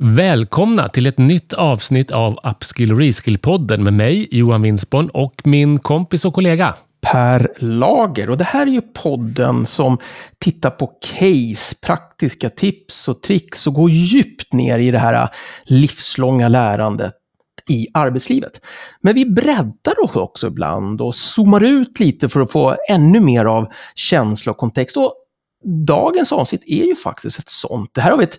Välkomna till ett nytt avsnitt av Upskill Reskill-podden med mig, Johan Winsborn och min kompis och kollega Per Lager. Och det här är ju podden som tittar på case, praktiska tips och tricks och går djupt ner i det här livslånga lärandet i arbetslivet. Men vi breddar oss också ibland och zoomar ut lite för att få ännu mer av känsla och kontext. Och dagens avsnitt är ju faktiskt ett sånt. Det här har vi ett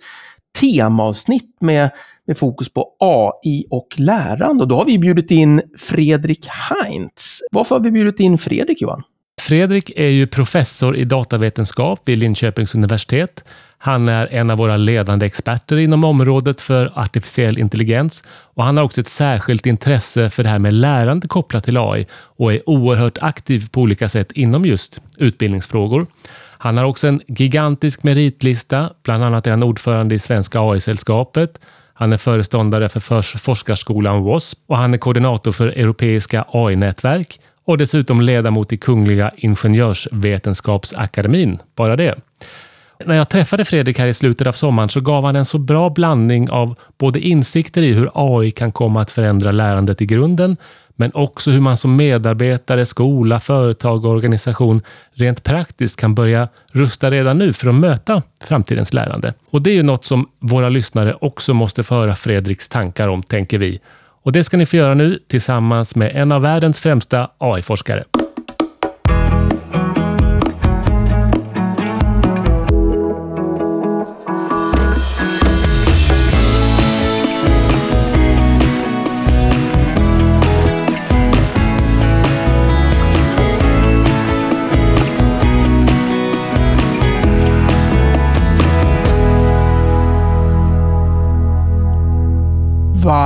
temaavsnitt med, med fokus på AI och lärande. Och då har vi bjudit in Fredrik Heinz. Varför har vi bjudit in Fredrik, Johan? Fredrik är ju professor i datavetenskap vid Linköpings universitet. Han är en av våra ledande experter inom området för artificiell intelligens och han har också ett särskilt intresse för det här med lärande kopplat till AI och är oerhört aktiv på olika sätt inom just utbildningsfrågor. Han har också en gigantisk meritlista. Bland annat är han ordförande i Svenska AI-sällskapet. Han är föreståndare för forskarskolan WASP och han är koordinator för Europeiska AI-nätverk och dessutom ledamot i Kungliga Ingenjörsvetenskapsakademin. Bara det. När jag träffade Fredrik här i slutet av sommaren så gav han en så bra blandning av både insikter i hur AI kan komma att förändra lärandet i grunden, men också hur man som medarbetare, skola, företag och organisation rent praktiskt kan börja rusta redan nu för att möta framtidens lärande. Och det är ju något som våra lyssnare också måste få höra Fredriks tankar om, tänker vi. Och det ska ni få göra nu tillsammans med en av världens främsta AI-forskare.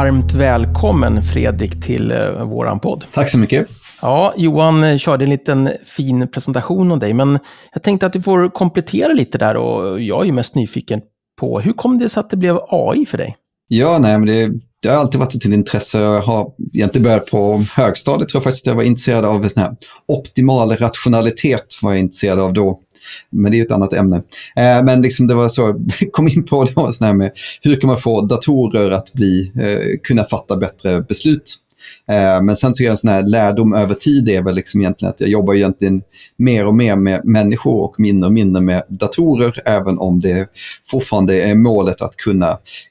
Varmt välkommen Fredrik till uh, våran podd. Tack så mycket. Ja, Johan eh, körde en liten fin presentation om dig, men jag tänkte att du får komplettera lite där och jag är ju mest nyfiken på hur kom det sig att det blev AI för dig? Ja, nej, men det, det har alltid varit ett intresse. Jag har egentligen börjat på högstadiet, tror jag faktiskt. Jag var intresserad av sån här optimal rationalitet, var jag intresserad av då. Men det är ju ett annat ämne. Eh, men liksom det var så, jag kom in på det sån här med hur kan man få datorer att bli, eh, kunna fatta bättre beslut. Eh, men sen tycker jag en sån här lärdom över tid är väl liksom egentligen att jag jobbar egentligen mer och mer med människor och mindre och mindre med datorer, även om det fortfarande är målet att kunna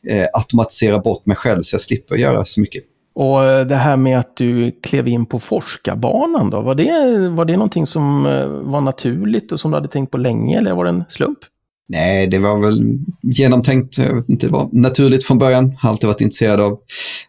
eh, automatisera bort mig själv så jag slipper göra så mycket. Och eh, det här med att du klev in på forskarbanan då, var det, var det någonting som eh, var naturligt och som du hade tänkt på länge eller var det en slump? Nej, det var väl genomtänkt. Det var naturligt från början. Har alltid varit intresserad av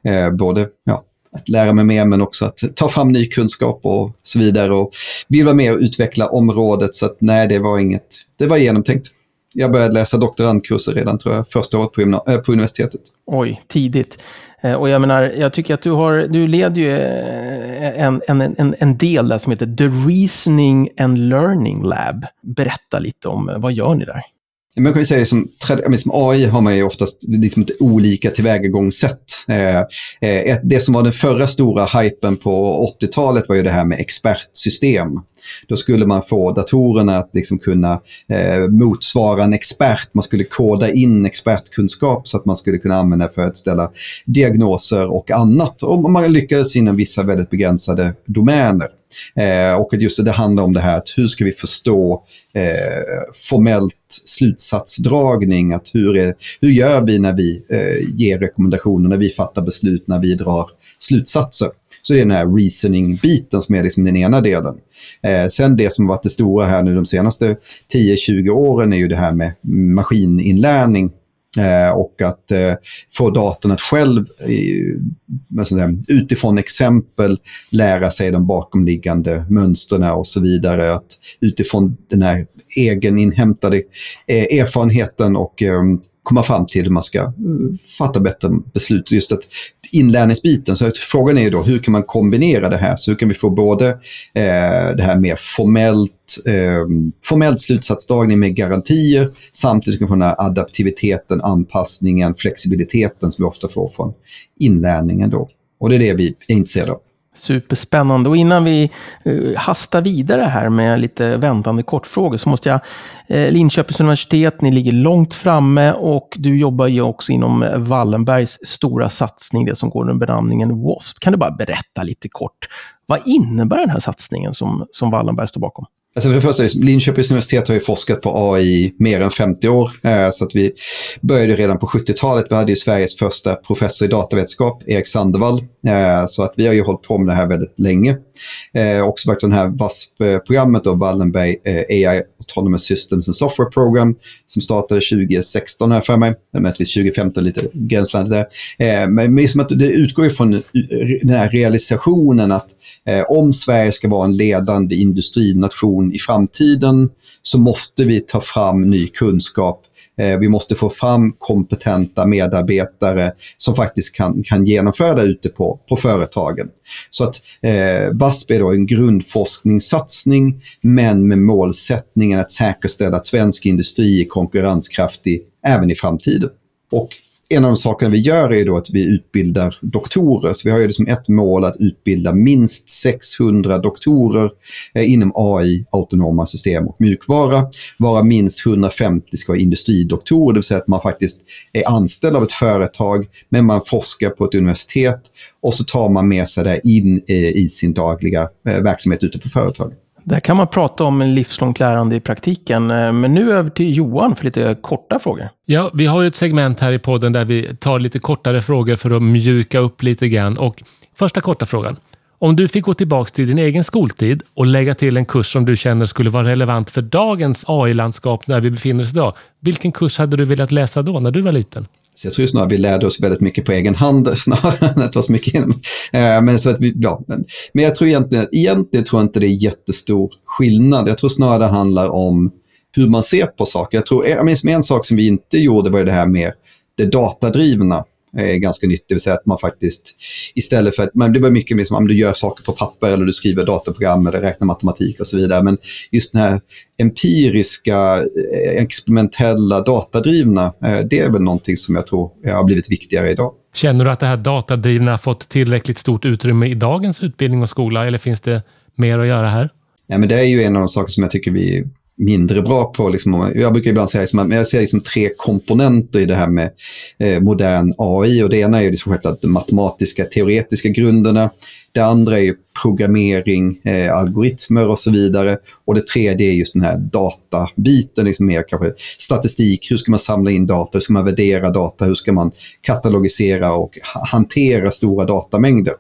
eh, både ja, att lära mig mer men också att ta fram ny kunskap och så vidare. Och vill vara med och utveckla området så att nej, det var inget. Det var genomtänkt. Jag började läsa doktorandkurser redan tror jag, första året på, äh, på universitetet. Oj, tidigt. Eh, och jag menar, jag tycker att du har, du leder ju eh, en, en, en, en del där som heter The Reasoning and Learning Lab. Berätta lite om, eh, vad gör ni där? Man kan ju säga det som, som AI har man ju oftast liksom ett olika tillvägagångssätt. Eh, eh det som var den förra stora hypen på 80-talet var ju det här med expertsystem. Då skulle man få datorerna att liksom kunna eh, motsvara en expert. Man skulle koda in expertkunskap så att man skulle kunna använda för att ställa diagnoser och annat. Och man lyckades inom vissa väldigt begränsade domäner. Eh, och just det handlar om det här att hur ska vi förstå eh, formellt slutsatsdragning? Att hur, är, hur gör vi när vi eh, ger rekommendationer, när vi fattar beslut, när vi drar slutsatser? Så det är den här reasoning-biten som är liksom den ena delen. Eh, sen det som varit det stora här nu de senaste 10-20 åren är ju det här med maskininlärning Eh, och att eh, få datorn att själv utifrån exempel lära sig de bakomliggande mönstren och så vidare. Att utifrån den här egeninhämtade eh, erfarenheten och eh, komma fram till hur man ska eh, fatta bättre beslut. Just att inlärningsbiten, så frågan är ju då hur kan man kombinera det här? Så hur kan vi få både eh, det här mer formellt, eh, formellt slutsatsdragning med garantier samtidigt som vi får den här adaptiviteten, anpassningen, flexibiliteten som vi ofta får från inlärningen då. Och det är det vi är intresserade av. Superspännande. Och innan vi eh, hastar vidare här med lite väntande kortfrågor så måste jag... Eh, Linköpings universitet, ni ligger långt framme och du jobbar ju också inom eh, Wallenbergs stora satsning, det som går under benämningen WASP. Kan du bara berätta lite kort, vad innebär den här satsningen som, som Wallenberg står bakom? Alltså för det första, liksom, Linköpings universitet har ju forskat på AI i mer än 50 år. Eh, så att vi började redan på 70-talet. Vi hade ju Sveriges första professor i datavetenskap, Erik Sandevall. Eh, så att vi har ju hållit på med det här väldigt länge. Eh, också varit det här VASP-programmet, Wallenberg AI Autonomous Systems and Software Program, som startade 2016 här för mig. Möjligtvis 2015, lite gränslandet där. Men liksom att det utgår ju från den här realisationen att om Sverige ska vara en ledande industrination i framtiden så måste vi ta fram ny kunskap. Eh, vi måste få fram kompetenta medarbetare som faktiskt kan, kan genomföra det ute på, på företagen. Så att eh, VASP är då en grundforskningssatsning men med målsättningen att säkerställa att svensk industri är konkurrenskraftig även i framtiden. Och en av de sakerna vi gör är då att vi utbildar doktorer. Så vi har ju liksom ett mål att utbilda minst 600 doktorer eh, inom AI, autonoma system och mjukvara. Vara minst 150 ska vara industridoktorer, det vill säga att man faktiskt är anställd av ett företag, men man forskar på ett universitet och så tar man med sig det in eh, i sin dagliga eh, verksamhet ute på företaget. Där kan man prata om en livslångt lärande i praktiken. Eh, men nu över till Johan för lite korta frågor. Ja, vi har ju ett segment här i podden där vi tar lite kortare frågor för att mjuka upp lite grann. Och första korta frågan. Om du fick gå tillbaka till din egen skoltid och lägga till en kurs som du känner skulle vara relevant för dagens AI-landskap när vi befinner oss idag. Vilken kurs hade du velat läsa då, när du var liten? Så jag tror snarare vi lärde oss väldigt mycket på egen hand snarare än att vara så mycket inom. Eh, men, så att vi, ja. men jag tror egentligen, egentligen tror jag inte det är jättestor skillnad. Jag tror snarare det handlar om hur man ser på saker. Jag tror, jag minns en sak som vi inte gjorde var det här med det datadrivna är ganska nyttigt. Det vill säga att man faktiskt istället för att, men det var mycket mer som om du gör saker på papper eller du skriver dataprogram eller räknar matematik och så vidare. Men just den här empiriska, eh, experimentella, datadrivna, eh, det är väl någonting som jag tror har blivit viktigare idag. Känner du att det här datadrivna har fått tillräckligt stort utrymme i dagens utbildning och skola eller finns det mer att göra här? Ja, men det är ju en av de saker som jag tycker vi mindre bra på. Liksom, jag brukar ibland säga liksom, att jag ser liksom tre komponenter i det här med eh, modern AI. Och det ena är ju liksom de matematiska, teoretiska grunderna. Det andra är programmering, eh, algoritmer och så vidare. Och det tredje är just den här databiten, liksom mer kanske statistik. Hur ska man samla in data? Hur ska man värdera data? Hur ska man katalogisera och hantera stora datamängder?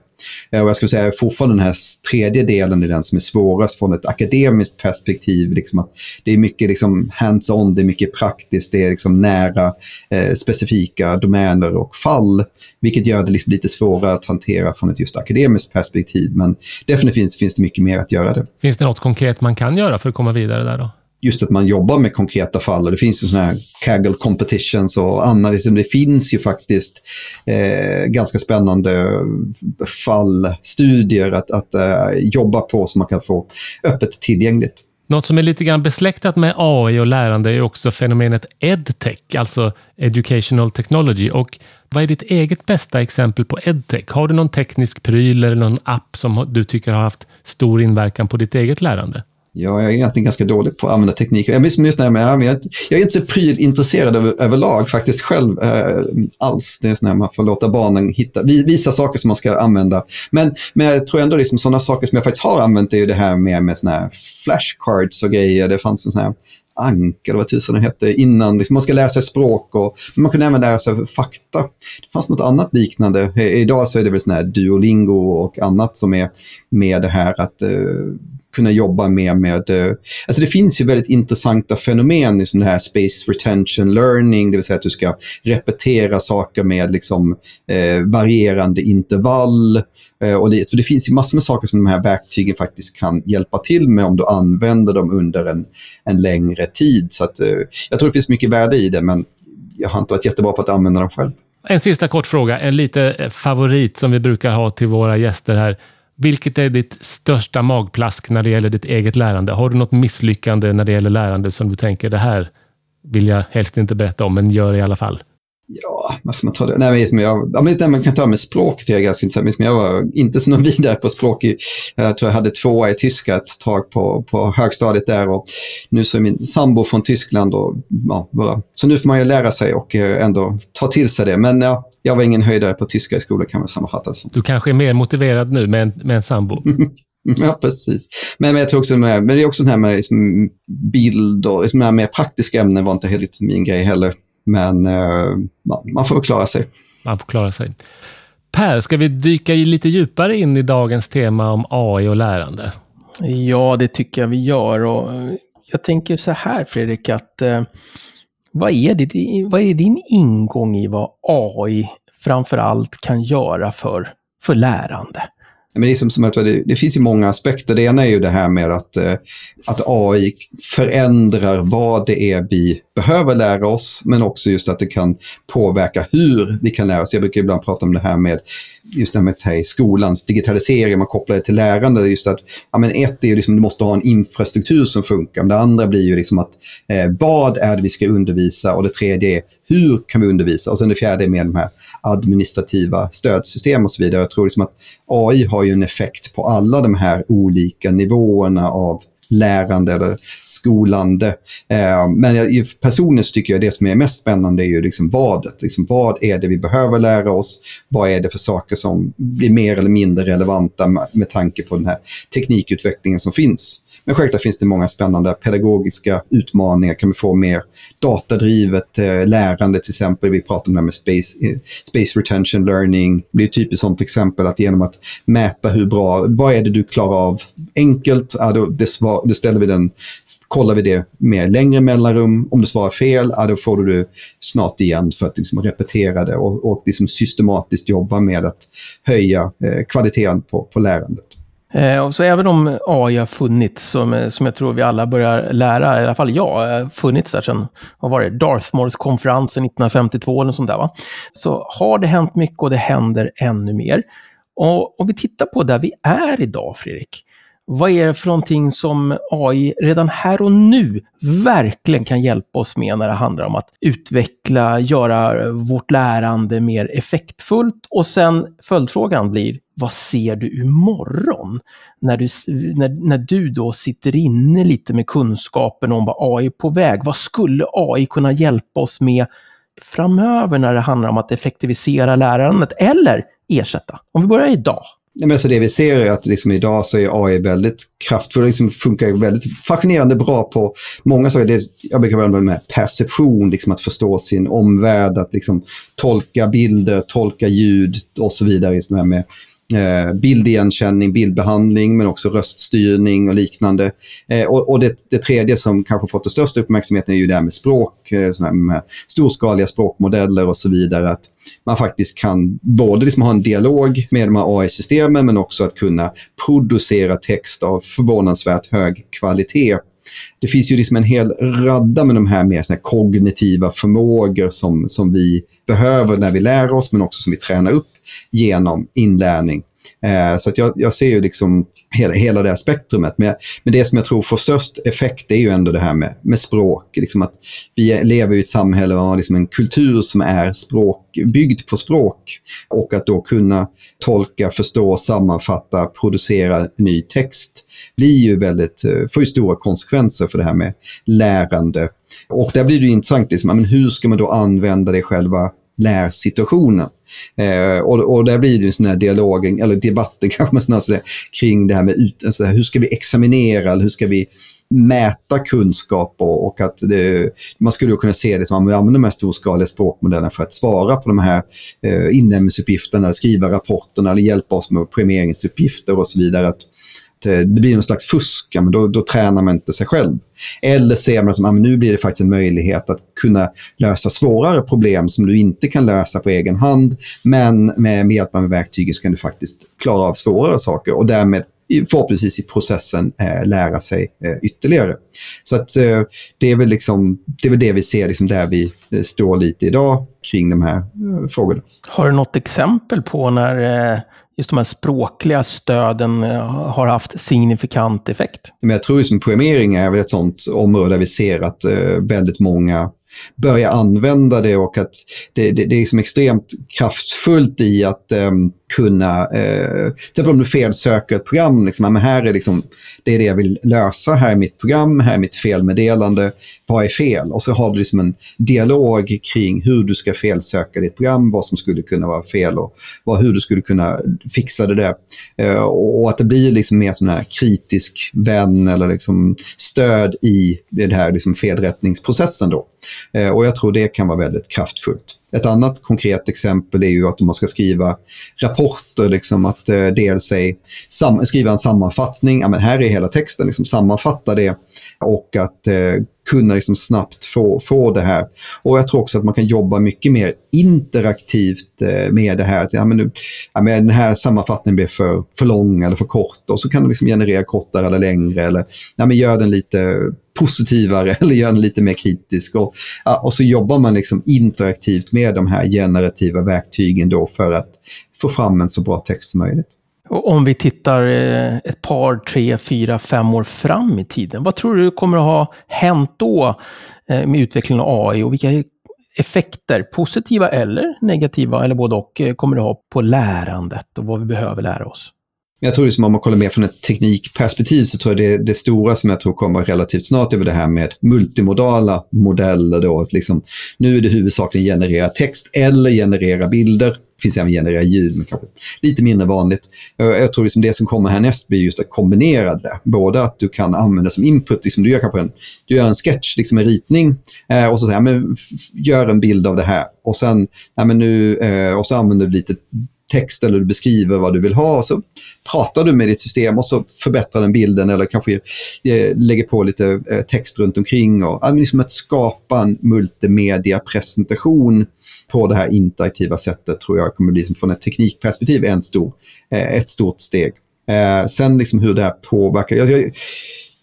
Eh, och jag skulle säga fortfarande den här tredje delen är den som är svårast från ett akademiskt perspektiv. Liksom att det är mycket liksom hands-on, det är mycket praktiskt, det är liksom nära eh, specifika domäner och fall. Vilket gör det liksom lite svårare att hantera från ett just akademiskt perspektiv. Men definitivt finns, finns det mycket mer att göra det. Finns det något konkret man kan göra för att komma vidare där då? Just att man jobbar med konkreta fall. Och det finns ju sådana här Kaggle competitions och annat. Det finns ju faktiskt eh, ganska spännande fallstudier att, att eh, jobba på som man kan få öppet tillgängligt. Något som är lite grann besläktat med AI och lärande är också fenomenet edtech, alltså educational technology. Och vad är ditt eget bästa exempel på edtech? Har du någon teknisk pryl eller någon app som du tycker har haft stor inverkan på ditt eget lärande? Ja, jag är egentligen ganska dålig på att använda teknik. Jag, just när jag, jag, jag är inte så prylintresserad över, överlag faktiskt själv eh, alls. Det är när man får låta barnen hitta, visa saker som man ska använda. Men, men jag tror ändå liksom sådana saker som jag faktiskt har använt är ju det här med, med såna här flashcards och grejer. Det fanns en sån här Anka, eller vad tusan den hette, innan. Liksom man ska lära sig språk och man kunde även lära sig fakta. Det fanns något annat liknande. Idag så är det väl sån här Duolingo och annat som är med det här att eh, kunna jobba mer med... Eh, alltså det finns ju väldigt intressanta fenomen i sån här space retention learning, det vill säga att du ska repetera saker med liksom, eh, varierande intervall. Eh, och det, för det finns ju massor med saker som de här verktygen faktiskt kan hjälpa till med om du använder dem under en, en längre tid. Så att, eh, jag tror det finns mycket värde i det, men jag har inte varit jättebra på att använda dem själv. En sista kort fråga, en lite eh, favorit som vi brukar ha till våra gäster här. Vilket är ditt största magplask när det gäller ditt eget lärande? Har du något misslyckande när det gäller lärande som du tänker, det här vill jag helst inte berätta om, men gör i alla fall? Ja, vad ska man ta det? Nej, men jag, ja, men man kan ta med språk, det är ganska intressant. Men jag var inte så någon vidare på språk. I, jag tror jag hade tvåa i tyska ett tag på, på högstadiet där. Och nu så är min sambo från Tyskland. Och, ja, bara. Så nu får man ju lära sig och eh, ändå ta till sig det. Men ja, jag var ingen höjdare på tyska i skolan kan man sammanfatta det som. Du kanske är mer motiverad nu med en, med en sambo? Ja, precis. Men, men jag tror också med, men det är också det här med liksom, bild och liksom, mer praktiska ämnen var inte helt min grej heller. Men eh, man får klara sig. Man får klara sig. Per, ska vi dyka lite djupare in i dagens tema om AI och lärande? Ja, det tycker jag vi gör. Och jag tänker så här, Fredrik, att eh, vad, är det, vad är din ingång i vad AI framför allt kan göra för, för lärande? Men det, är som, som att det, det, finns ju många aspekter. Det ena är ju det här med att, eh, att AI förändrar vad det är vi behöver lära oss, men också just att det kan påverka hur vi kan lära oss. Jag brukar ibland prata om det här med just det här med här, skolans digitalisering, man kopplar det till lärande. Just att, ja, men ett är ju liksom, du måste ha en infrastruktur som funkar. Men det andra blir ju liksom att eh, vad är det vi ska undervisa? Och det tredje är hur kan vi undervisa? Och sen det fjärde är med de här administrativa stödsystem och så vidare. Jag tror liksom att AI har ju en effekt på alla de här olika nivåerna av lärande eller skolande. Eh, men jag, personligen tycker jag det som är mest spännande är ju liksom vadet. Liksom vad är det vi behöver lära oss? Vad är det för saker som blir mer eller mindre relevanta med, med tanke på den här teknikutvecklingen som finns? Men självklart finns det många spännande pedagogiska utmaningar. Kan vi få mer datadrivet eh, lärande till exempel? Vi pratar om det här med space, eh, space retention learning. Det blir ett typiskt sånt exempel att genom att mäta hur bra, vad är det du klarar av enkelt, ja, då, det, svar, det ställer vi den kollar vi det med längre mellanrum. Om du svarar fel, ja, då får du det snart igen för att liksom repetera det och, och liksom systematiskt jobba med att höja eh, kvaliteten på, på lärandet. Eh, och så även om AI har funnits, som, eh, som jag tror vi alla börjar lära, i alla fall jag, har funnits där sedan, vad var det, Dartmoors-konferensen 1952 eller sånt där, va? så har det hänt mycket och det händer ännu mer. Och om vi tittar på där vi är idag, Fredrik, vad är det för någonting som AI redan här och nu verkligen kan hjälpa oss med när det handlar om att utveckla, göra vårt lärande mer effektfullt? Och sen följdfrågan blir, vad ser du imorgon? När du, när, när du då sitter inne lite med kunskapen om vad AI är på väg. Vad skulle AI kunna hjälpa oss med framöver när det handlar om att effektivisera lärandet eller ersätta? Om vi börjar idag. Nej, men så det vi ser är att liksom idag så är AI väldigt kraftfull, liksom funkar väldigt fascinerande bra på många saker. Det, jag brukar använda med perception, liksom att förstå sin omvärld, att liksom tolka bilder, tolka ljud och så vidare. Just det med Eh, bildigenkänning, bildbehandling, men också röststyrning och liknande. Eh, och, och det, det, tredje som kanske fått den största uppmärksamheten är ju det här med språk, eh, med storskaliga språkmodeller och så vidare. Att man faktiskt kan både liksom ha en dialog med de här AI-systemen, men också att kunna producera text av förvånansvärt hög kvalitet det finns ju liksom en hel radda med de här mer här kognitiva förmågor som, som vi behöver när vi lär oss, men också som vi tränar upp genom inlärning. Eh, så att jag, jag, ser ju liksom hela, hela det här spektrumet. Men, men det som jag tror får störst effekt är ju ändå det här med, med språk. Liksom att vi lever i ett samhälle och har liksom en kultur som är språk, byggd på språk. Och att då kunna tolka, förstå, sammanfatta, producera ny text blir ju väldigt, eh, får ju stora konsekvenser för det här med lärande. Och där blir det intressant, liksom, men hur ska man då använda det i själva lärsituationen? Eh, och, och där blir det en sån här dialogen, eller debatten kanske man snarare säger, kring det här med ut, alltså, hur ska vi examinera, eller hur ska vi mäta kunskap och, och att det, man skulle kunna se det som att man använder de här storskaliga språkmodellerna för att svara på de här eh, inlämningsuppgifterna, skriva rapporterna eller hjälpa oss med premieringsuppgifter och så vidare. Att, Eh, det blir någon slags fusk, men då, då tränar man inte sig själv. Eller ser man som att nu blir det faktiskt en möjlighet att kunna lösa svårare problem som du inte kan lösa på egen hand. Men med, med hjälp av verktyget så kan du faktiskt klara av svårare saker och därmed förhoppningsvis i processen eh, lära sig eh, ytterligare. Så att eh, det är väl liksom, det är väl det vi ser liksom där vi eh, står lite idag kring de här eh, frågorna. Har du något exempel på när eh, just de här språkliga stöden eh, har haft signifikant effekt. Men jag tror som programmering är väl ett sånt område där vi ser att eh, väldigt många börjar använda det och att det, det, det är liksom extremt kraftfullt i att um, kunna, eh, till exempel om du felsöker ett program, liksom, men här är liksom, det är det jag vill lösa, här är mitt program, här är mitt felmeddelande, vad är fel? Och så har du liksom en dialog kring hur du ska felsöka ditt program, vad som skulle kunna vara fel och vad, hur du skulle kunna fixa det där. Eh, och att det blir liksom mer som en kritisk vän eller liksom stöd i den här liksom felrättningsprocessen. Då. Eh, och jag tror det kan vara väldigt kraftfullt. Ett annat konkret exempel är ju att om man ska skriva rapporter, liksom att eh, dels sam, skriva en sammanfattning, ja, men här är hela texten, liksom, sammanfatta det och att eh, kunna liksom snabbt få, få det här. Och jag tror också att man kan jobba mycket mer interaktivt eh, med det här. Att, ja, men nu, ja, men den här sammanfattningen blir för, för lång eller för kort och så kan du liksom generera kortare eller längre eller ja, men gör den lite positivare eller gör den lite mer kritisk. Och, ja, och så jobbar man liksom interaktivt med de här generativa verktygen då för att få fram en så bra text som möjligt. Och om vi tittar eh, ett par, tre, fyra, fem år fram i tiden, vad tror du kommer att ha hänt då eh, med utvecklingen av AI och vilka effekter, positiva eller negativa, eller både och, eh, kommer det ha på lärandet och vad vi behöver lära oss? Jag tror liksom om man kollar mer från ett teknikperspektiv så tror jag det, det stora som jag tror kommer relativt snart är det här med multimodala modeller. Då, att liksom, nu är det huvudsakligen generera text eller generera bilder. Det finns även generera ljud, men kanske lite mindre vanligt. Jag tror liksom det som kommer härnäst blir just att kombinera det. Både att du kan använda som input, liksom du gör kanske en, du gör en sketch, liksom en ritning, eh, och så säger men gör en bild av det här. Och sen, nej, men nu, eh, och så använder du lite text eller du beskriver vad du vill ha. Så pratar du med ditt system och så förbättrar den bilden eller kanske eh, lägger på lite eh, text runt omkring. Och, liksom att skapa en multimedia-presentation på det här interaktiva sättet tror jag kommer bli från ett teknikperspektiv en stor, eh, ett stort steg. Sen liksom hur det här påverkar. Jag, jag,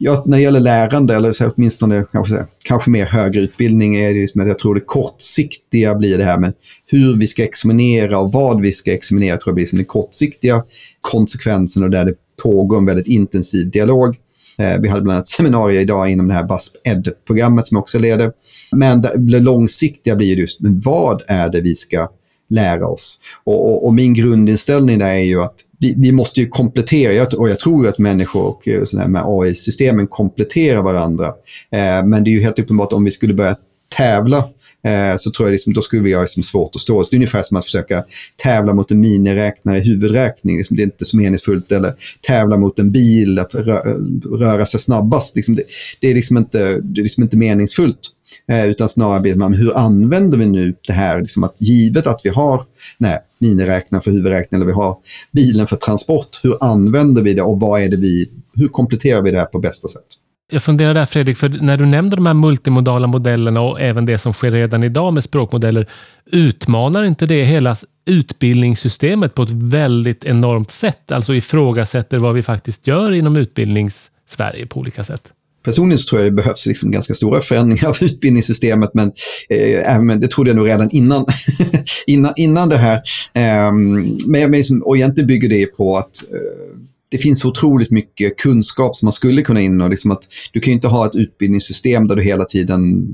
ja, när det gäller lärande, eller så åtminstone kanske, kanske mer högre utbildning, är det ju som att jag tror det kortsiktiga blir det här med hur vi ska examinera och vad vi ska examinera, tror jag blir som den kortsiktiga konsekvensen och där det pågår en väldigt intensiv dialog. Eh, vi hade bland annat ett seminarium idag inom det här BASP Ed-programmet som jag också leder. Men det långsiktiga blir just, men vad är det vi ska lära oss? Och, och, och min grundinställning där är ju att vi, vi, måste ju komplettera, och jag tror att människor och eh, med AI-systemen kompletterar varandra. Eh, men det är ju helt uppenbart om vi skulle börja tävla eh, så tror jag liksom, då skulle vi ha liksom svårt att stå oss. Det är ungefär som att försöka tävla mot en miniräknare i huvudräkning. Liksom, det är inte så meningsfullt. Eller tävla mot en bil, att rö röra sig snabbast. Liksom, det, det, är liksom inte, det är liksom inte meningsfullt. Eh, utan snarare blir man hur använder vi nu det här? Liksom att givet att vi har nej, miniräknaren för huvudräkning eller vi har bilen för transport, hur använder vi det och vad är det vi, hur kompletterar vi det här på bästa sätt? Jag funderar där Fredrik, för när du nämnde de här multimodala modellerna och även det som sker redan idag med språkmodeller, utmanar inte det hela utbildningssystemet på ett väldigt enormt sätt? Alltså ifrågasätter vad vi faktiskt gör inom utbildnings-Sverige på olika sätt? Personligen så tror jag det behövs liksom ganska stora förändringar av utbildningssystemet, men, eh, det trodde jag nog redan innan, innan, innan det här. Eh, men, men liksom, och egentligen bygger det på att eh, det finns otroligt mycket kunskap som man skulle kunna in och liksom att du kan ju inte ha ett utbildningssystem där du hela tiden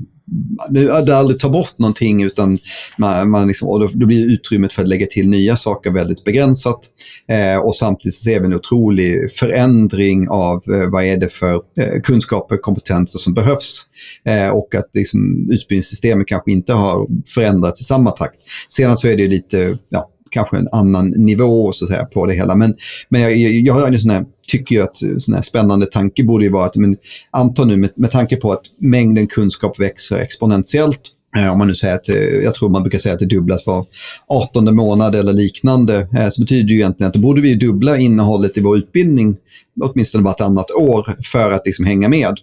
du, du aldrig tar bort någonting utan man, man liksom, och då, då, blir utrymmet för att lägga till nya saker väldigt begränsat. Eh, och samtidigt ser vi en otrolig förändring av eh, vad är det för eh, kunskaper och kompetenser som behövs. Eh, och att liksom, utbildningssystemet kanske inte har förändrats i samma takt. Sedan så är det lite, ja, kanske en annan nivå så att säga, på det hela. Men, men jag, jag, jag har en sån här, tycker ju att sån här spännande tanke borde ju vara att men, anta nu med, med tanke på att mängden kunskap växer exponentiellt eh, om man nu säger att, eh, jag tror man brukar säga att det dubblas var 18 månad eller liknande, eh, så betyder det ju egentligen att då borde vi dubbla innehållet i vår utbildning åtminstone vartannat år för att liksom hänga med.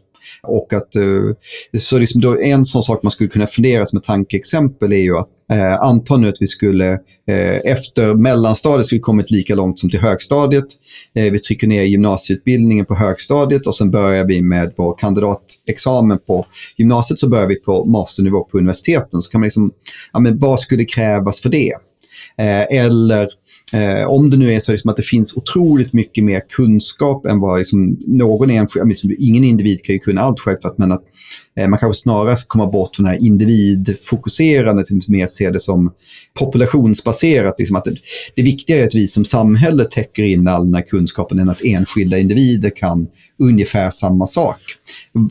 Och att, eh, så liksom då en sån sak man skulle kunna fundera som ett tankeexempel är ju att Eh, anta nu att vi skulle eh, efter mellanstadiet skulle kommit lika långt som till högstadiet. Eh, vi trycker ner gymnasieutbildningen på högstadiet och sen börjar vi med vår kandidatexamen på gymnasiet så börjar vi på masternivå på universiteten. Så kan man liksom, ja, men vad skulle krävas för det? Eh, eller eh, om det nu är så liksom att det finns otroligt mycket mer kunskap än vad liksom, någon enskild, liksom, ingen individ kan ju kunna allt självklart, men att Eh, man kanske snarare ska komma bort från det här individfokuserandet, liksom, mer se det som populationsbaserat. Liksom, att det, det viktiga är att vi som samhälle täcker in all den här kunskapen än att enskilda individer kan ungefär samma sak.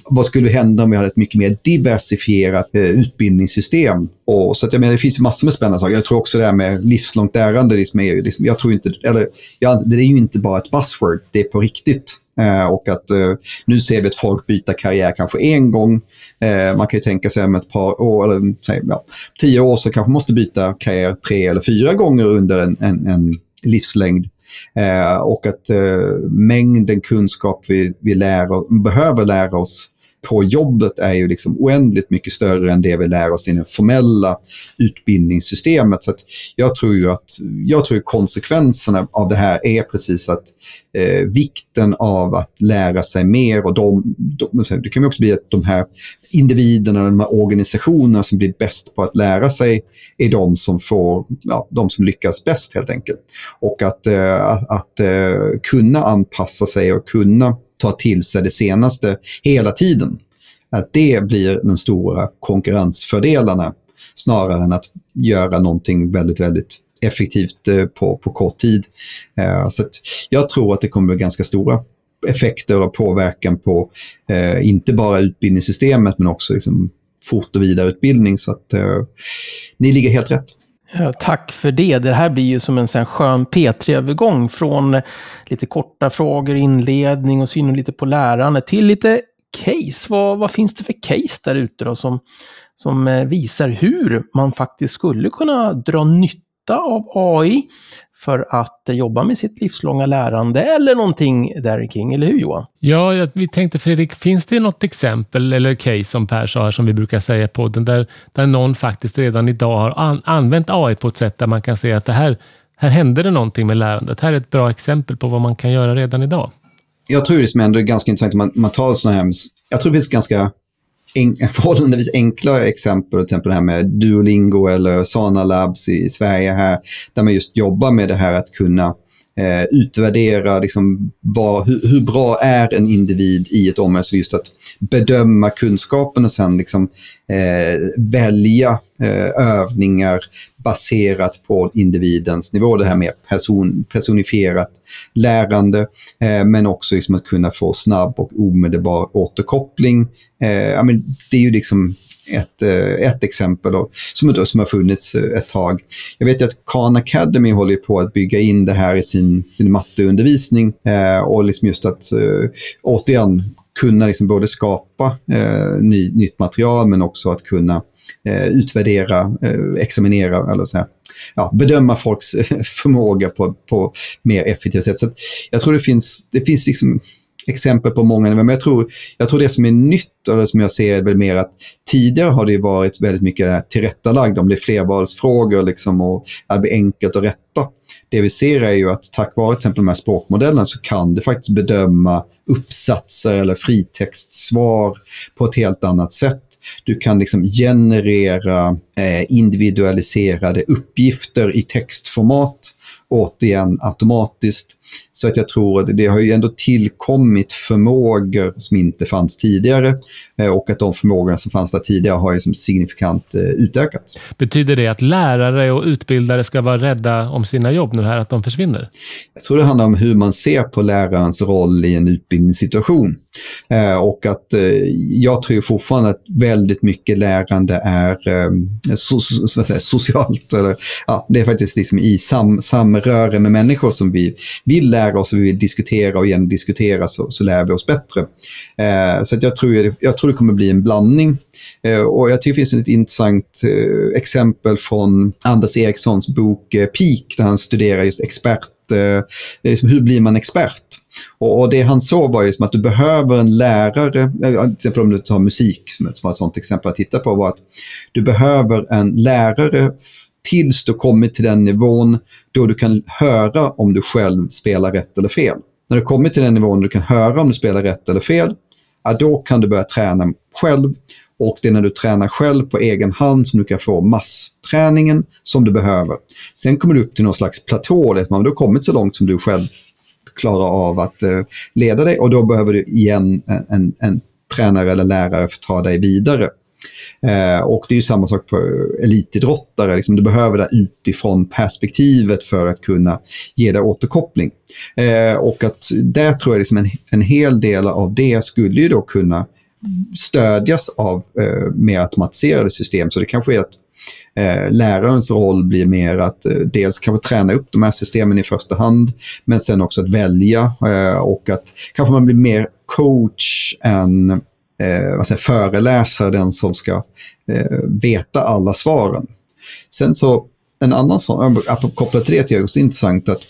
Vad skulle hända om vi hade ett mycket mer diversifierat eh, utbildningssystem? Och, så att, jag menar, det finns massor med spännande saker. Jag tror också det här med livslångt lärande, liksom, är, liksom, jag tror inte, eller, jag, det är ju inte bara ett buzzword, det är på riktigt. Eh, och att eh, nu ser vi att folk byter karriär kanske en gång. Eh, man kan ju tänka sig om ett par år, eller mm, säg, ja, tio år så kanske måste byta karriär tre eller fyra gånger under en, en, en livslängd. Eh, och att eh, mängden kunskap vi, vi lär, behöver lära oss på jobbet är ju liksom oändligt mycket större än det vi lär oss i det formella utbildningssystemet. Så jag tror ju att jag tror konsekvenserna av det här är precis att eh, vikten av att lära sig mer och de, de, det kan ju också bli att de här individerna, de här organisationerna som blir bäst på att lära sig är de som får, ja, de som lyckas bäst helt enkelt. Och att, eh, att, att eh, kunna anpassa sig och kunna ta till sig det senaste hela tiden. Att det blir de stora konkurrensfördelarna snarare än att göra någonting väldigt, väldigt effektivt eh, på, på kort tid. Eh, så jag tror att det kommer bli ganska stora effekter och påverkan på eh, inte bara utbildningssystemet men också liksom fort och vidareutbildning. Så att eh, ni ligger helt rätt. Ja, tack för det. Det här blir ju som en sån skön P3-övergång från lite korta frågor, inledning och syn lite på lärande till lite case. Vad, vad finns det för case där ute då som, som eh, visar hur man faktiskt skulle kunna dra nytta av AI för att jobba med sitt livslånga lärande eller någonting där kring, eller hur Johan? Ja, vi tänkte Fredrik, finns det något exempel eller case som Per sa här som vi brukar säga i podden där, där någon faktiskt redan idag har an, använt AI på ett sätt där man kan se att det här, här händer det någonting med lärandet. Här är ett bra exempel på vad man kan göra redan idag. Jag tror det som ändå är ganska intressant, man, man tar sådana här, jag tror det finns ganska en, förhållandevis enkla exempel, till exempel det här med Duolingo eller Sana Labs i, i Sverige här, där man just jobbar med det här att kunna eh, utvärdera liksom, vad, hur, hur, bra är en individ i ett område. Så just att bedöma kunskapen och sen liksom, eh, välja eh, övningar baserat på individens nivå. Det här med person, personifierat lärande, eh, men också liksom att kunna få snabb och omedelbar återkoppling. Eh, men det är ju liksom ett, eh, ett exempel då, som, som har funnits eh, ett tag. Jag vet ju att Khan Academy håller på att bygga in det här i sin, sin matteundervisning eh, och liksom just att eh, återigen kunna liksom både skapa eh, ny, nytt material men också att kunna Eh, utvärdera, eh, examinera eller så här, ja, bedöma folks förmåga på, på mer effektivt sätt. Så jag tror det finns, det finns liksom exempel på många, men jag tror, jag tror det som är nytt och det som jag ser är väl mer att tidigare har det varit väldigt mycket tillrättalagd om det är flervalsfrågor liksom och att det blir enkelt att rätta. Det vi ser är ju att tack vare till exempel de här språkmodellerna så kan du faktiskt bedöma uppsatser eller fritextsvar på ett helt annat sätt. Du kan liksom generera eh, individualiserade uppgifter i textformat återigen automatiskt. Så att jag tror att det har ju ändå tillkommit förmågor som inte fanns tidigare eh, och att de förmågorna som fanns där tidigare har ju som signifikant eh, utökats. Betyder det att lärare och utbildare ska vara rädda om sina jobb nu här, att de försvinner? Jag tror det handlar om hur man ser på lärarens roll i en utbildningssituation. Eh, och att jag tror fortfarande att väldigt mycket lärande är so so socialt. Eller, ja, det är faktiskt liksom i sam samröre med människor som vi vill lära oss och vi vill diskutera och igen diskutera så, så lär vi oss bättre. Eh, så att jag, tror, jag tror det kommer bli en blandning. Eh, och jag tycker det finns ett intressant eh, exempel från Anders Erikssons bok eh, Peak där han studerar just expert, eh, liksom hur blir man expert? Och, det han såg var liksom att du behöver en lärare, eh, till exempel om du tar musik som var som ett sånt exempel att titta på, var att du behöver en lärare tills du kommit till den nivån då du kan höra om du själv spelar rätt eller fel. När du kommit till den nivån då du kan höra om du spelar rätt eller fel, ja, då kan du börja träna själv Och det är när du tränar själv på egen hand som du kan få massträningen som du behöver. Sen kommer du upp till någon slags platå, där man har kommit så långt som du själv klarar av att uh, leda dig och då behöver du igen en, en, en tränare eller lärare för att ta dig vidare. Eh, och det är ju samma sak på elitidrottare. Liksom, du behöver det utifrån perspektivet för att kunna ge dig återkoppling. Eh, och att där tror jag liksom en, en hel del av det skulle ju då kunna stödjas av eh, mer automatiserade system. Så det kanske är att eh, lärarens roll blir mer att eh, dels kanske träna upp de här systemen i första hand, men sen också att välja eh, och att kanske man blir mer coach än eh, vad säger, föreläsare, den som ska eh, veta alla svaren. Sen så, en annan sån, kopplat till det tycker jag också intressant att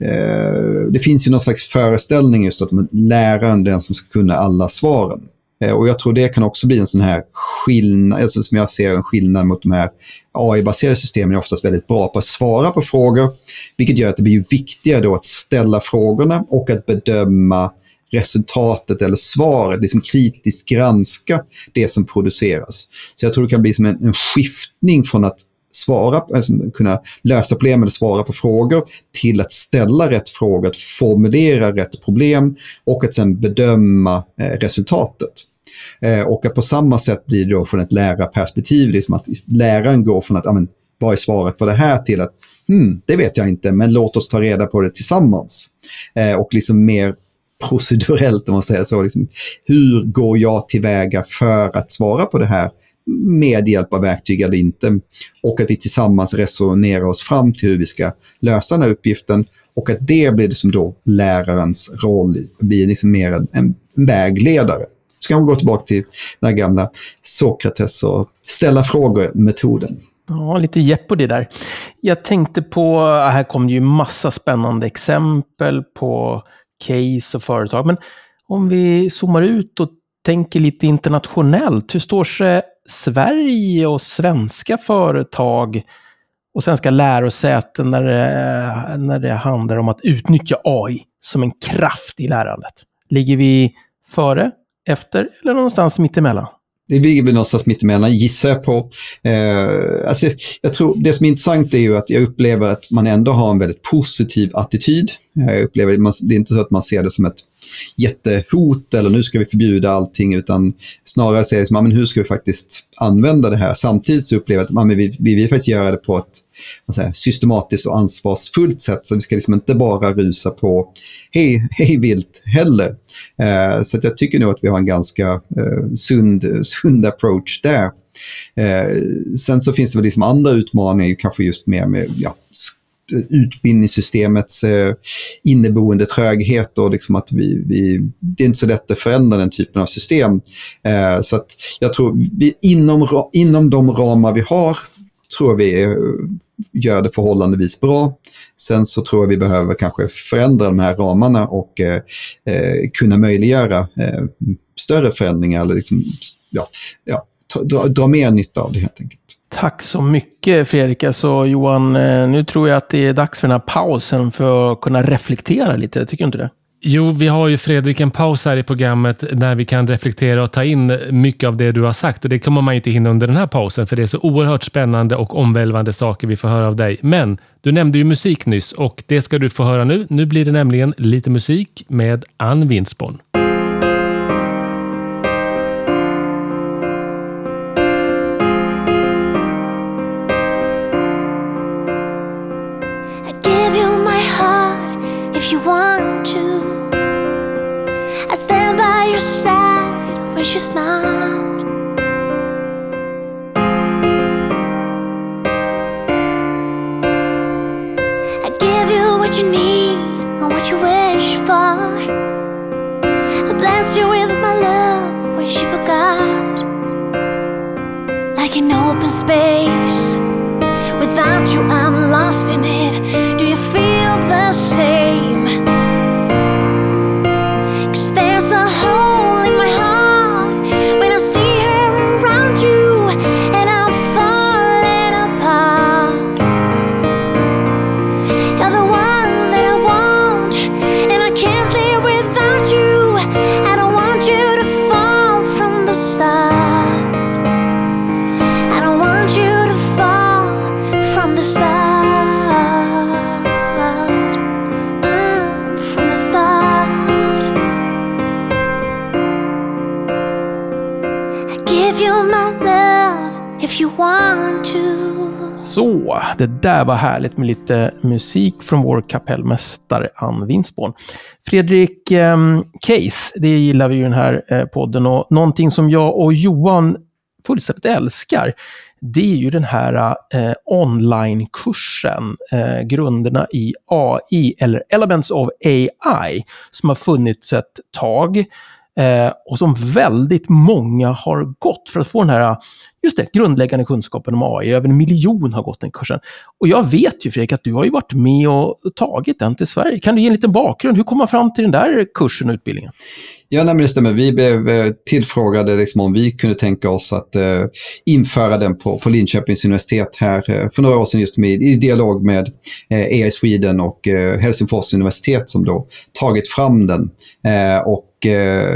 eh, det finns ju någon slags föreställning just att läraren är den som ska kunna alla svaren. Eh, och jag tror det kan också bli en sån här skillnad, alltså som jag ser en skillnad mot de här AI-baserade systemen är oftast väldigt bra på att svara på frågor, vilket gör att det blir viktigare då att ställa frågorna och att bedöma resultatet eller svaret, liksom kritiskt granska det som produceras. Så jag tror det kan bli som en, en skiftning från att svara, alltså kunna lösa problem eller svara på frågor till att ställa rätt frågor, att formulera rätt problem och att sen bedöma eh, resultatet. Eh, och att på samma sätt blir det då från ett lärarperspektiv, liksom att läraren går från att, amen, vad är svaret på det här till att, hmm, det vet jag inte, men låt oss ta reda på det tillsammans. Eh, och liksom mer procedurellt, om man säger så. Liksom, hur går jag tillväga för att svara på det här med hjälp av verktyg eller inte? Och att vi tillsammans resonerar oss fram till hur vi ska lösa den här uppgiften och att det blir liksom då lärarens roll, blir liksom mer en, en vägledare. Så kan vi gå tillbaka till den här gamla Sokrates och ställa frågor-metoden. Ja, lite Jeopardy där. Jag tänkte på, här kom det ju massa spännande exempel på case och företag. Men om vi zoomar ut och tänker lite internationellt. Hur står sig Sverige och svenska företag och svenska lärosäten när det, när det handlar om att utnyttja AI som en kraft i lärandet? Ligger vi före, efter eller någonstans mittemellan? Det ligger väl någonstans mittemellan, gissar jag på. Eh, alltså, jag tror, det som är intressant är ju att jag upplever att man ändå har en väldigt positiv attityd. Jag upplever, man, det är inte så att man ser det som ett jättehot eller nu ska vi förbjuda allting, utan snarare ser det som, liksom, men hur ska vi faktiskt använda det här? Samtidigt så upplever jag att vi, vi vill faktiskt göra det på ett säger, systematiskt och ansvarsfullt sätt, så vi ska liksom inte bara rusa på hej, hej vilt heller. Eh, så jag tycker nog att vi har en ganska eh, sund, sund approach där. Eh, sen så finns det väl liksom andra utmaningar, kanske just mer med ja, utbildningssystemets eh, inneboende tröghet och liksom att vi, vi, det är inte så lätt att förändra den typen av system. Eh, så att jag tror vi inom, inom de ramar vi har tror vi eh, gör det förhållandevis bra. Sen så tror jag vi behöver kanske förändra de här ramarna och eh, eh kunna möjliggöra eh, större förändringar eller liksom, ja, ja, dra, dra mer nytta av det helt enkelt. Tack så mycket Fredrik. Alltså, Johan, eh, nu tror jag att det är dags för den här pausen för att kunna reflektera lite. Tycker du inte det? Jo, vi har ju Fredrik en paus här i programmet där vi kan reflektera och ta in mycket av det du har sagt. Och Det kommer man inte hinna under den här pausen för det är så oerhört spännande och omvälvande saker vi får höra av dig. Men du nämnde ju musik nyss och det ska du få höra nu. Nu blir det nämligen lite musik med Ann Winsborn. precious now. Där var härligt med lite musik från vår kapellmästare Ann Winsborn. Fredrik eh, Case, det gillar vi ju i den här eh, podden och någonting som jag och Johan fullständigt älskar, det är ju den här eh, onlinekursen, eh, grunderna i AI, eller Elements of AI, som har funnits ett tag. Eh, och som väldigt många har gått för att få den här, just det, grundläggande kunskapen om AI. Över en miljon har gått den kursen. Och jag vet ju Fredrik att du har ju varit med och tagit den till Sverige. Kan du ge en liten bakgrund? Hur kom man fram till den där kursen och utbildningen? Ja, nej, det stämmer. Vi blev eh, tillfrågade liksom om vi kunde tänka oss att eh, införa den på, på Linköpings universitet här eh, för några år sedan just med, i dialog med eh, AI Sweden och eh, Helsingfors universitet som då tagit fram den. Eh, och Eh,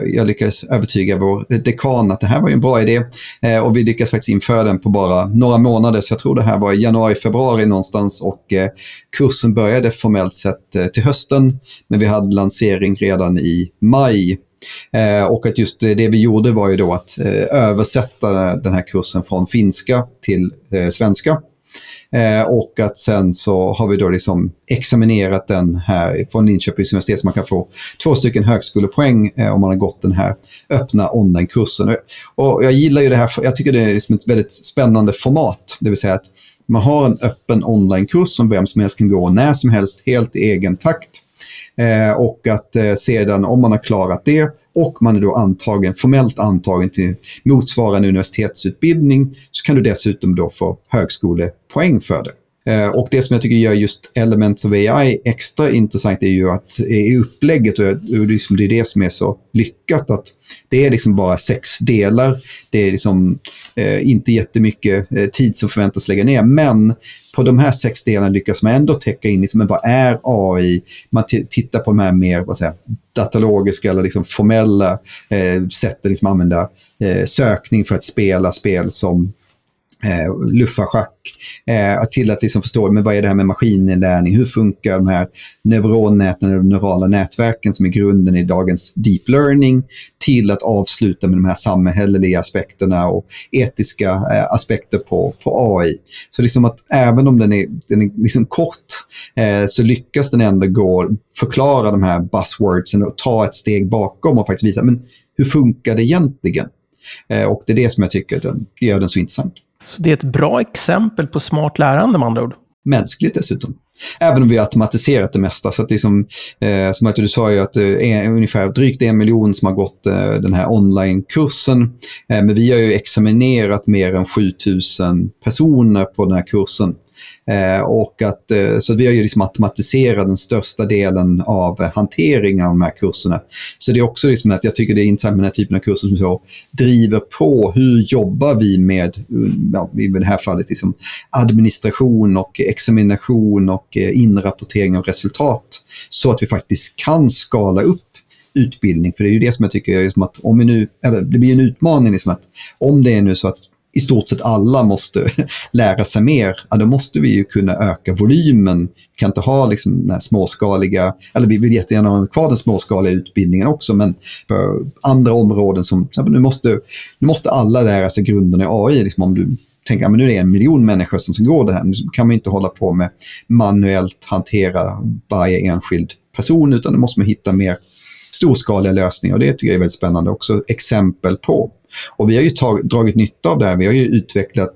jag lyckades övertyga vår dekan att det här var en bra idé. Eh, och vi lyckades faktiskt införa den på bara några månader. Så jag tror det här var i januari, februari någonstans och eh, kursen började formellt sett till hösten. Men vi hade lansering redan i maj Eh, och att just det vi gjorde var ju då att eh, översätta den här kursen från finska till eh, svenska. Eh, och att sen så har vi då liksom examinerat den här från Linköpings universitet så man kan få två stycken högskolepoäng eh, om man har gått den här öppna online-kursen. Och jag gillar ju det här, jag tycker det är liksom ett väldigt spännande format. Det vill säga att man har en öppen online-kurs som vem som helst kan gå när som helst, helt i egen takt. Eh, och att eh, sedan, om man har klarat det och man är då antagen, formellt antagen till motsvarande universitetsutbildning, så kan du dessutom då få högskolepoäng för det. Eh, och det som jag tycker gör just Elements of AI extra intressant är ju att eh, i upplägget, och liksom- det är det som är så lyckat, att det är liksom bara sex delar. Det är liksom eh, inte jättemycket eh, tid som förväntas lägga ner, men på de här sex delarna lyckas man ändå täcka in liksom, vad är AI? Man tittar på de här mer vad säger, datalogiska eller liksom formella eh, sätten liksom använda eh, sökning för att spela spel som eh, luffarschack eh, till att liksom förstå men vad är det här med maskininlärning, hur funkar de här neuronnäten, de neurala nätverken som är grunden i dagens deep learning, till att avsluta med de här samhälleliga aspekterna och etiska eh, aspekter på, på AI. Så liksom att även om den är, den är liksom kort eh, så lyckas den ändå gå förklara de här buzzwordsen och ta ett steg bakom och faktiskt visa men hur funkar det egentligen? Eh, och det är det som jag tycker den, gör den så intressant. Så det är ett bra exempel på smart lärande med andra ord. Mänskligt dessutom. Även om vi har automatiserat det mesta. Så att det är som, eh, som att du sa ju att eh, det är ungefär drygt en miljon som har gått eh, den här onlinekursen. Eh, men vi har ju examinerat mer än 7000 personer på den här kursen. Eh, och att, eh, så vi har ju liksom automatiserat den största delen av eh, hanteringen av de här kurserna. Så det är också liksom att jag tycker det är intressant med den här typen av kurser som så driver på hur jobbar vi med, eh, ja, i det här fallet, liksom administration och examination och eh, inrapportering av resultat. Så att vi faktiskt kan skala upp utbildning. För det är ju det som jag tycker är liksom att om vi nu, eller det blir en utmaning liksom att om det är nu så att i stort sett alla måste lära sig mer, ja, då måste vi ju kunna öka volymen. Vi kan inte ha liksom den här småskaliga, eller vi vill jättegärna ha kvar den småskaliga utbildningen också, men på andra områden som, nu måste, nu måste alla lära sig grunderna i AI. Liksom om du tänker, ja, nu är det en miljon människor som ska gå det här, nu kan man inte hålla på med manuellt hantera varje enskild person, utan då måste man hitta mer storskaliga lösningar och det tycker jag är väldigt spännande också exempel på. Och vi har ju tag, dragit nytta av det här. Vi har ju utvecklat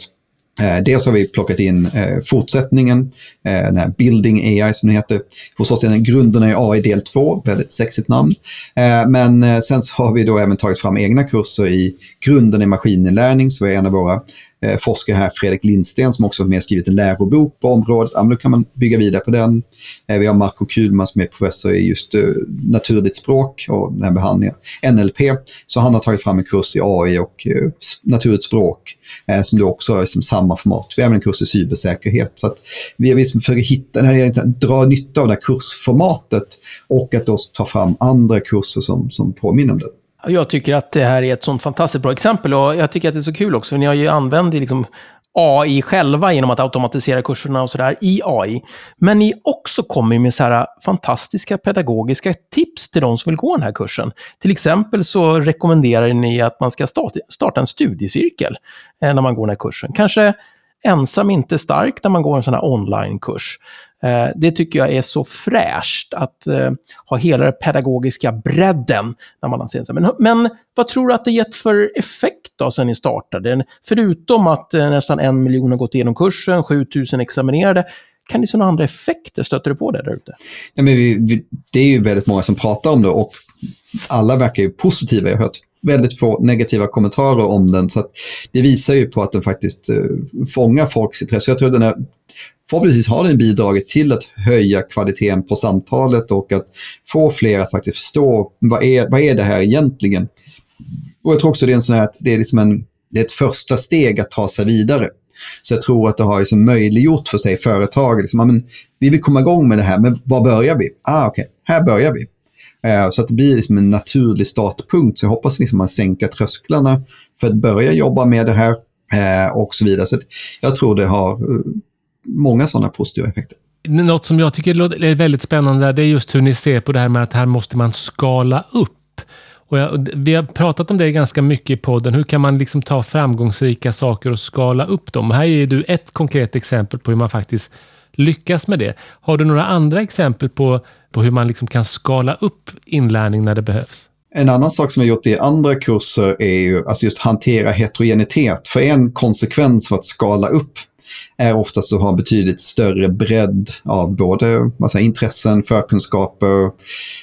Eh, dels har vi plockat in eh, fortsättningen, eh, den här Building AI som den heter. Hos oss är den grunderna i AI del 2, väldigt sexigt namn. Eh, men eh, sen sen har vi då även tagit fram egna kurser i grunden i maskininlärning, så är en av våra eh, forskare här, Fredrik Lindsten, som också har med skrivit en lärobok på området. Ja, då kan man bygga vidare på den. Eh, vi har Marco Kuhlman som är professor i just eh, naturligt språk och den här behandlingen, NLP. Så han har tagit fram en kurs i AI och eh, naturligt språk eh, som då också är som samma format. Vi har även en kurs i cybersäkerhet. Så att vi, vi liksom försöker hitta, den här, dra nytta av det här kursformatet och att då ta fram andra kurser som, som påminner om det. Jag tycker att det här är ett sånt fantastiskt bra exempel och jag tycker att det är så kul också, för ni har ju använt liksom AI själva genom att automatisera kurserna och sådär i AI. Men ni också kommer med så här fantastiska pedagogiska tips till de som vill gå den här kursen. Till exempel så rekommenderar ni att man ska starta en studiecirkel eh, när man går den här kursen. Kanske ensam inte stark när man går en sån här onlinekurs. Eh, det tycker jag är så fräscht att eh, ha hela den pedagogiska bredden när man lanserar men, men vad tror du att det gett för effekt då sen ni startade? Förutom att eh, nästan en miljon har gått igenom kursen, 7000 examinerade, kan ni se några andra effekter? Stöter du på det där ute? Ja, men vi, vi, det är ju väldigt många som pratar om det och alla verkar ju positiva. Jag har hört väldigt få negativa kommentarer om den. Så det visar ju på att den faktiskt eh, fångar folks intresse. Jag tror den är, förhoppningsvis har den bidragit till att höja kvaliteten på samtalet och att få fler att faktiskt förstå vad är, vad är det här egentligen. Och jag tror också det är, en sån här, att det är, liksom en, det är ett första steg att ta sig vidare. Så jag tror att det har liksom möjliggjort för sig företag. Liksom, men, vi vill komma igång med det här, men var börjar vi? Ah, okej, okay. här börjar vi. Eh, så att det blir liksom en naturlig startpunkt. Så jag hoppas liksom man sänker trösklarna för att börja jobba med det här eh, och så vidare. Så jag tror det har eh, många sådana positiva effekter. Något som jag tycker är väldigt spännande det är just hur ni ser på det här med att här måste man skala upp. Och jag, vi har pratat om det ganska mycket i podden. Hur kan man liksom ta framgångsrika saker och skala upp dem? Här är du ett konkret exempel på hur man faktiskt lyckas med det. Har du några andra exempel på, på hur man liksom kan skala upp inlärning när det behövs? En annan sak som vi har gjort i andra kurser är ju alltså just hantera heterogenitet. För en konsekvens för att skala upp är oftast att ha betydligt större bredd av både massa intressen, förkunskaper,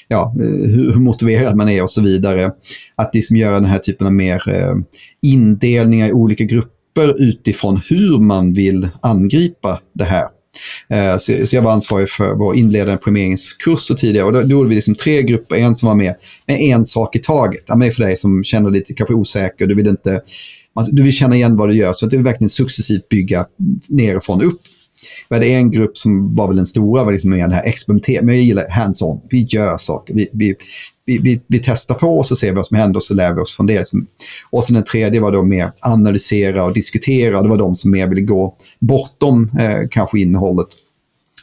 ja, hur, hur motiverad man är och så vidare. Att liksom göra den här typen av mer eh, indelningar i olika grupper utifrån hur man vill angripa det här. Eh, så, jag var ansvarig för vår inledande programmeringskurs tidigare. Och då, då gjorde vi liksom tre grupper. En som var med med en sak i taget. Ja, för dig som känner dig lite kanske osäker. Du vill, inte, du vill känna igen vad du gör. Så att det är verkligen successivt bygga nerifrån och upp. Vi hade en grupp som var väl den stora, var liksom med det här experimentera. Men jag gillar hands-on. Vi gör saker. Vi, vi, vi, vi, vi testar på och så ser vi vad som händer och så lär vi oss från det. Och sen den tredje var då mer analysera och diskutera. Det var de som mer ville gå bortom eh, kanske innehållet.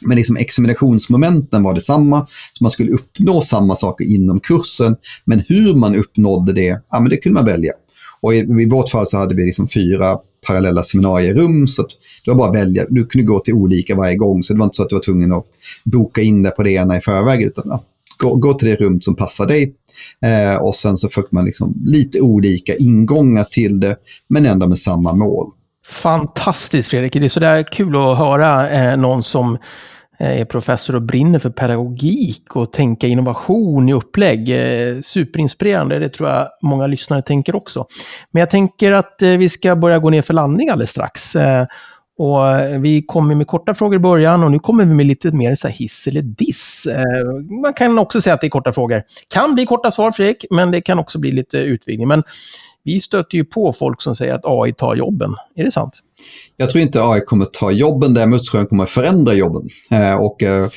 Men liksom examinationsmomenten var detsamma. Så man skulle uppnå samma saker inom kursen. Men hur man uppnådde det, ja, men det kunde man välja. Och i, i vårt fall så hade vi liksom fyra parallella seminarierum. Så det var bara att välja. Du kunde gå till olika varje gång. Så det var inte så att du var tvungen att boka in det på det ena i förväg. Utan ja, gå, gå till det rum som passar dig. Eh, och sen så fick man liksom lite olika ingångar till det, men ändå med samma mål. Fantastiskt Fredrik. Det är sådär kul att höra eh, någon som Eh, är professor och brinner för pedagogik och tänka innovation i upplägg. Eh, superinspirerande, det tror jag många lyssnare tänker också. Men jag tänker att eh, vi ska börja gå ner för landning alldeles strax. Och vi kommer med korta frågor i början och nu kommer vi med lite mer så hiss eller diss. Man kan också säga att det är korta frågor. Kan bli korta svar, Fredrik, men det kan också bli lite utvidgning. Men vi stöter ju på folk som säger att AI tar jobben. Är det sant? Jag tror inte AI kommer ta jobben, däremot tror jag den kommer förändra jobben. Eh, och, eh,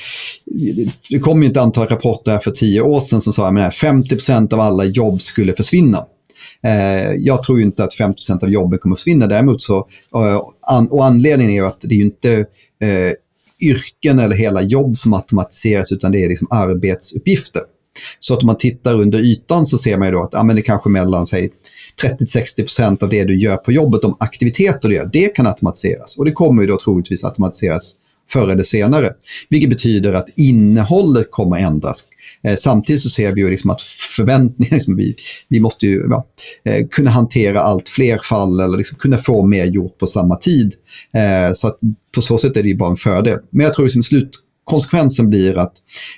det kom ju ett antal rapporter för tio år sedan som sa att 50% av alla jobb skulle försvinna. Eh, jag tror inte att 50% av jobben kommer försvinna. Däremot så, eh, och anledningen är ju att det är ju inte eh, yrken eller hela jobb som automatiseras utan det är liksom arbetsuppgifter. Så att om man tittar under ytan så ser man ju då att ja, men det kanske mellan säg, 30-60% av det du gör på jobbet, de aktiviteter du gör, det kan automatiseras. Och det kommer ju då troligtvis automatiseras förr eller senare. Vilket betyder att innehållet kommer att ändras. Eh, samtidigt så ser vi ju liksom att förväntningar, liksom vi, vi måste ju ja, eh, kunna hantera allt fler fall eller liksom kunna få mer gjort på samma tid. Eh, så att på så sätt är det ju bara en fördel. Men jag tror liksom slut, konsekvensen blir att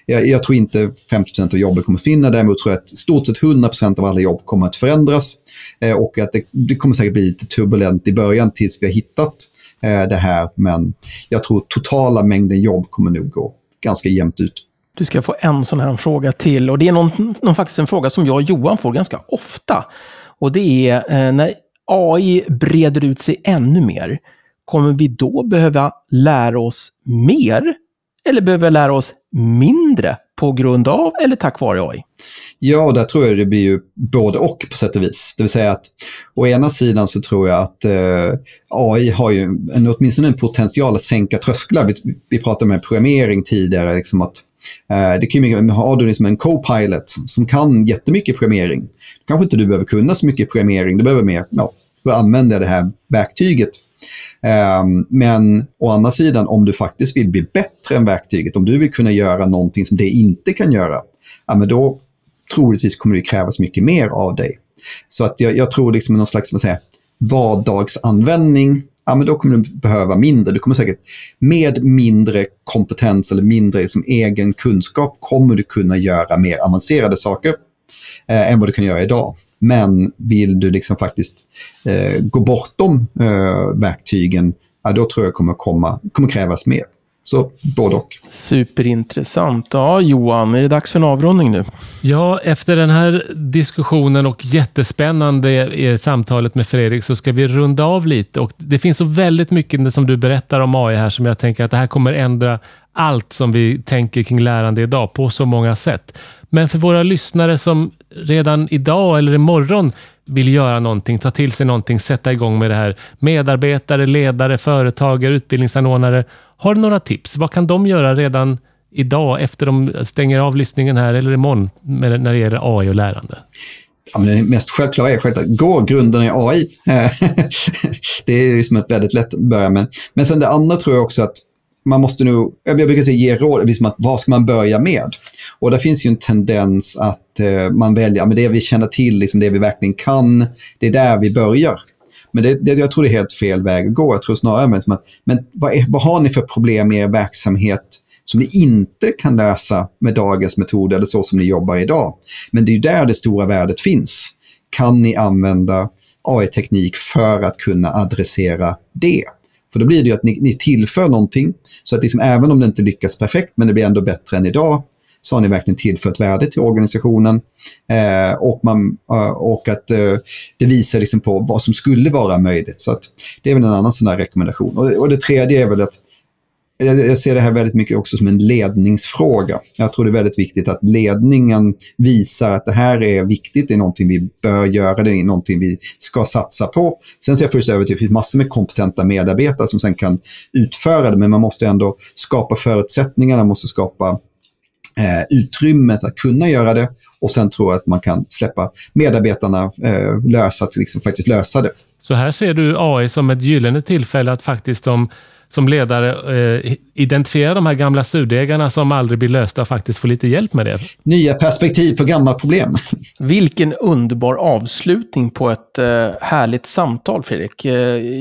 jag, jag, tror inte 50% av jobben kommer att finna. Däremot tror jag att stort sett 100% av alla jobb kommer att förändras. Eh, och att det, det, kommer säkert bli lite turbulent i början tills vi har hittat eh, det här. Men jag tror totala mängden jobb kommer nog gå ganska jämnt ut. Du ska få en sån här fråga till. Och det är någon, någon faktiskt en fråga som jag och Johan får ganska ofta. Och det är eh, när AI breder ut sig ännu mer, kommer vi då behöva lära oss mer eller behöver lära oss mindre på grund av eller tack vare AI? Ja, där tror jag det blir ju både och på sätt och vis. Det vill säga att å ena sidan så tror jag att eh, AI har ju en, åtminstone en potential att sänka trösklar. Vi, vi pratade med programmering tidigare, liksom att eh, det kan ju, har du liksom en co-pilot som kan jättemycket programmering. Kanske inte du behöver kunna så mycket programmering, du behöver mer, ja, du använder det här verktyget Ehm, men å andra sidan, om du faktiskt vill bli bättre än verktyget, om du vill kunna göra någonting som det inte kan göra, ja, men då troligtvis kommer det krävas mycket mer av dig. Så att jag, jag tror liksom någon slags säga, vardagsanvändning, ja, men då kommer du behöva mindre. Du kommer säkert med mindre kompetens eller mindre som egen kunskap kommer du kunna göra mer avancerade saker eh, än vad du kan göra idag. Men vill du liksom faktiskt eh, gå bortom eh, verktygen, ja, då tror jag kommer, komma, kommer krävas mer. Så både och. Superintressant. Ja, Johan, är det dags för en avrundning nu? Ja, efter den här diskussionen och jättespännande samtalet med Fredrik så ska vi runda av lite. Och det finns så väldigt mycket som du berättar om AI här som jag tänker att det här kommer ändra allt som vi tänker kring lärande idag på så många sätt. Men för våra lyssnare som redan idag eller imorgon vill göra någonting, ta till sig någonting, sätta igång med det här. Medarbetare, ledare, företagare, utbildningsanordnare. Har du några tips? Vad kan de göra redan idag efter de stänger av lyssningen här eller imorgon när det gäller AI och lärande? Ja, men det mest självklara är självklart, gå grunderna i AI. det är liksom ett väldigt lätt att börja med. Men sen det andra tror jag också att man måste nog, jag brukar säga ge råd, liksom att vad ska man börja med? Och där finns ju en tendens att eh, man väljer, men det vi känner till, liksom det vi verkligen kan, det är där vi börjar. Men det, det, jag tror det är helt fel väg att gå. Jag tror snarare att, men vad, är, vad har ni för problem i er verksamhet som ni inte kan lösa med dagens metoder eller så som ni jobbar idag? Men det är ju där det stora värdet finns. Kan ni använda AI-teknik för att kunna adressera det? För då blir det ju att ni, ni tillför någonting. Så att liksom, även om det inte lyckas perfekt, men det blir ändå bättre än idag, så har ni verkligen tillfört värde till organisationen. Eh, och, man, eh, och att eh, det visar liksom på vad som skulle vara möjligt. Så att det är väl en annan sån rekommendation. Och, och det tredje är väl att jag ser det här väldigt mycket också som en ledningsfråga. Jag tror det är väldigt viktigt att ledningen visar att det här är viktigt, det är någonting vi bör göra, det är någonting vi ska satsa på. Sen ser jag först över till att det finns massor med kompetenta medarbetare som sen kan utföra det, men man måste ändå skapa förutsättningarna, man måste skapa eh, utrymmet att kunna göra det och sen tror jag att man kan släppa medarbetarna eh, lösa, liksom faktiskt lösa det. Så här ser du AI som ett gyllene tillfälle att faktiskt de som ledare eh, identifiera de här gamla surdegarna som aldrig blir lösta och faktiskt få lite hjälp med det. Nya perspektiv på gamla problem. Vilken underbar avslutning på ett eh, härligt samtal, Fredrik. Eh,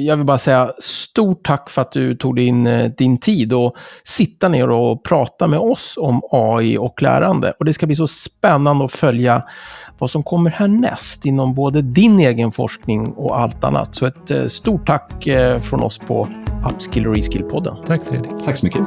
jag vill bara säga stort tack för att du tog din, eh, din tid och sitta ner och prata med oss om AI och lärande. Och det ska bli så spännande att följa vad som kommer härnäst inom både din egen forskning och allt annat. Så ett eh, stort tack eh, från oss på Upskill och Reskill-podden. Tack Fredrik. Tack så mycket.